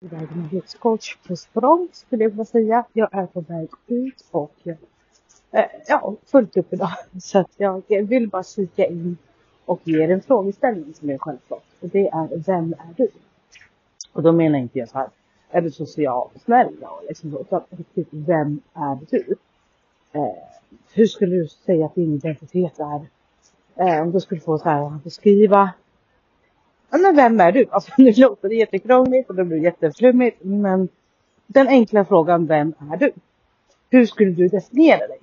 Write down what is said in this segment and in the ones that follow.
iväg med coach på språng skulle jag vilja säga. Jag är på väg ut och eh, ja, fullt upp idag. Så att jag vill bara kika in och ge er en frågeställning som är självklart. Och det är, vem är du? Och då menar inte jag så här, är du social och snäll då? Liksom utan riktigt, vem är du? Eh, hur skulle du säga att din identitet är? Eh, om du skulle få så här, beskriva Ja, men vem är du? Alltså nu låter det jättekrångligt och det blir jätteflummigt. Men den enkla frågan, vem är du? Hur skulle du definiera dig?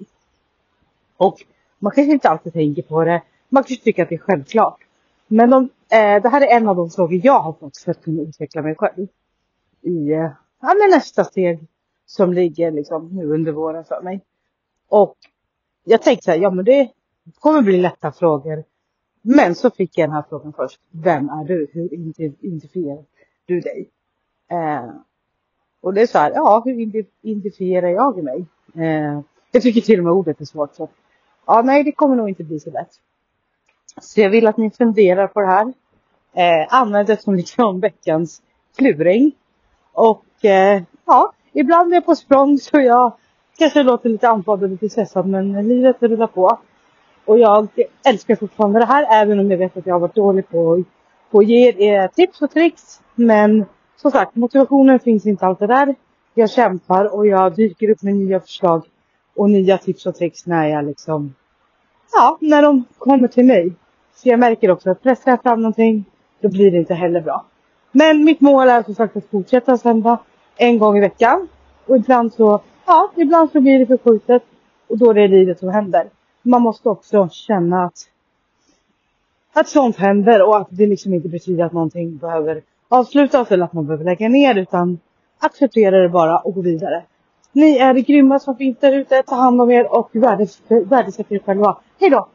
Och man kanske inte alltid tänker på det. Man kanske tycker att det är självklart. Men de, eh, det här är en av de frågor jag har fått för att kunna utveckla mig själv. I eh, ja, nästa steg som ligger liksom nu under våren för mig. Och jag tänkte så här, ja men det kommer bli lätta frågor men så fick jag den här frågan först. Vem är du? Hur identifierar du dig? Eh, och det är så här, ja, hur identifierar jag mig? Eh, jag tycker till och med ordet är svårt. Så. Ja, nej, det kommer nog inte bli så lätt. Så jag vill att ni funderar på det här. Eh, använd det som liksom veckans kluring. Och eh, ja, ibland är jag på språng så jag kanske låter lite andfådd och lite stressad men livet rullar på. Och jag älskar fortfarande det här även om jag vet att jag har varit dålig på, på att ge er tips och tricks. Men som sagt, motivationen finns inte alltid där. Jag kämpar och jag dyker upp med nya förslag och nya tips och tricks när jag liksom, ja, när de kommer till mig. Så jag märker också att pressar jag fram någonting, då blir det inte heller bra. Men mitt mål är som sagt att fortsätta sända en gång i veckan. Och ibland så, ja, ibland så blir det förskjutet och då är det livet som händer man måste också känna att, att sånt händer och att det liksom inte betyder att någonting behöver avslutas eller att man behöver lägga ner utan acceptera det bara och gå vidare. Ni är det grymma som finns där ute. Ta hand om er och värdesätt er själva. Hejdå!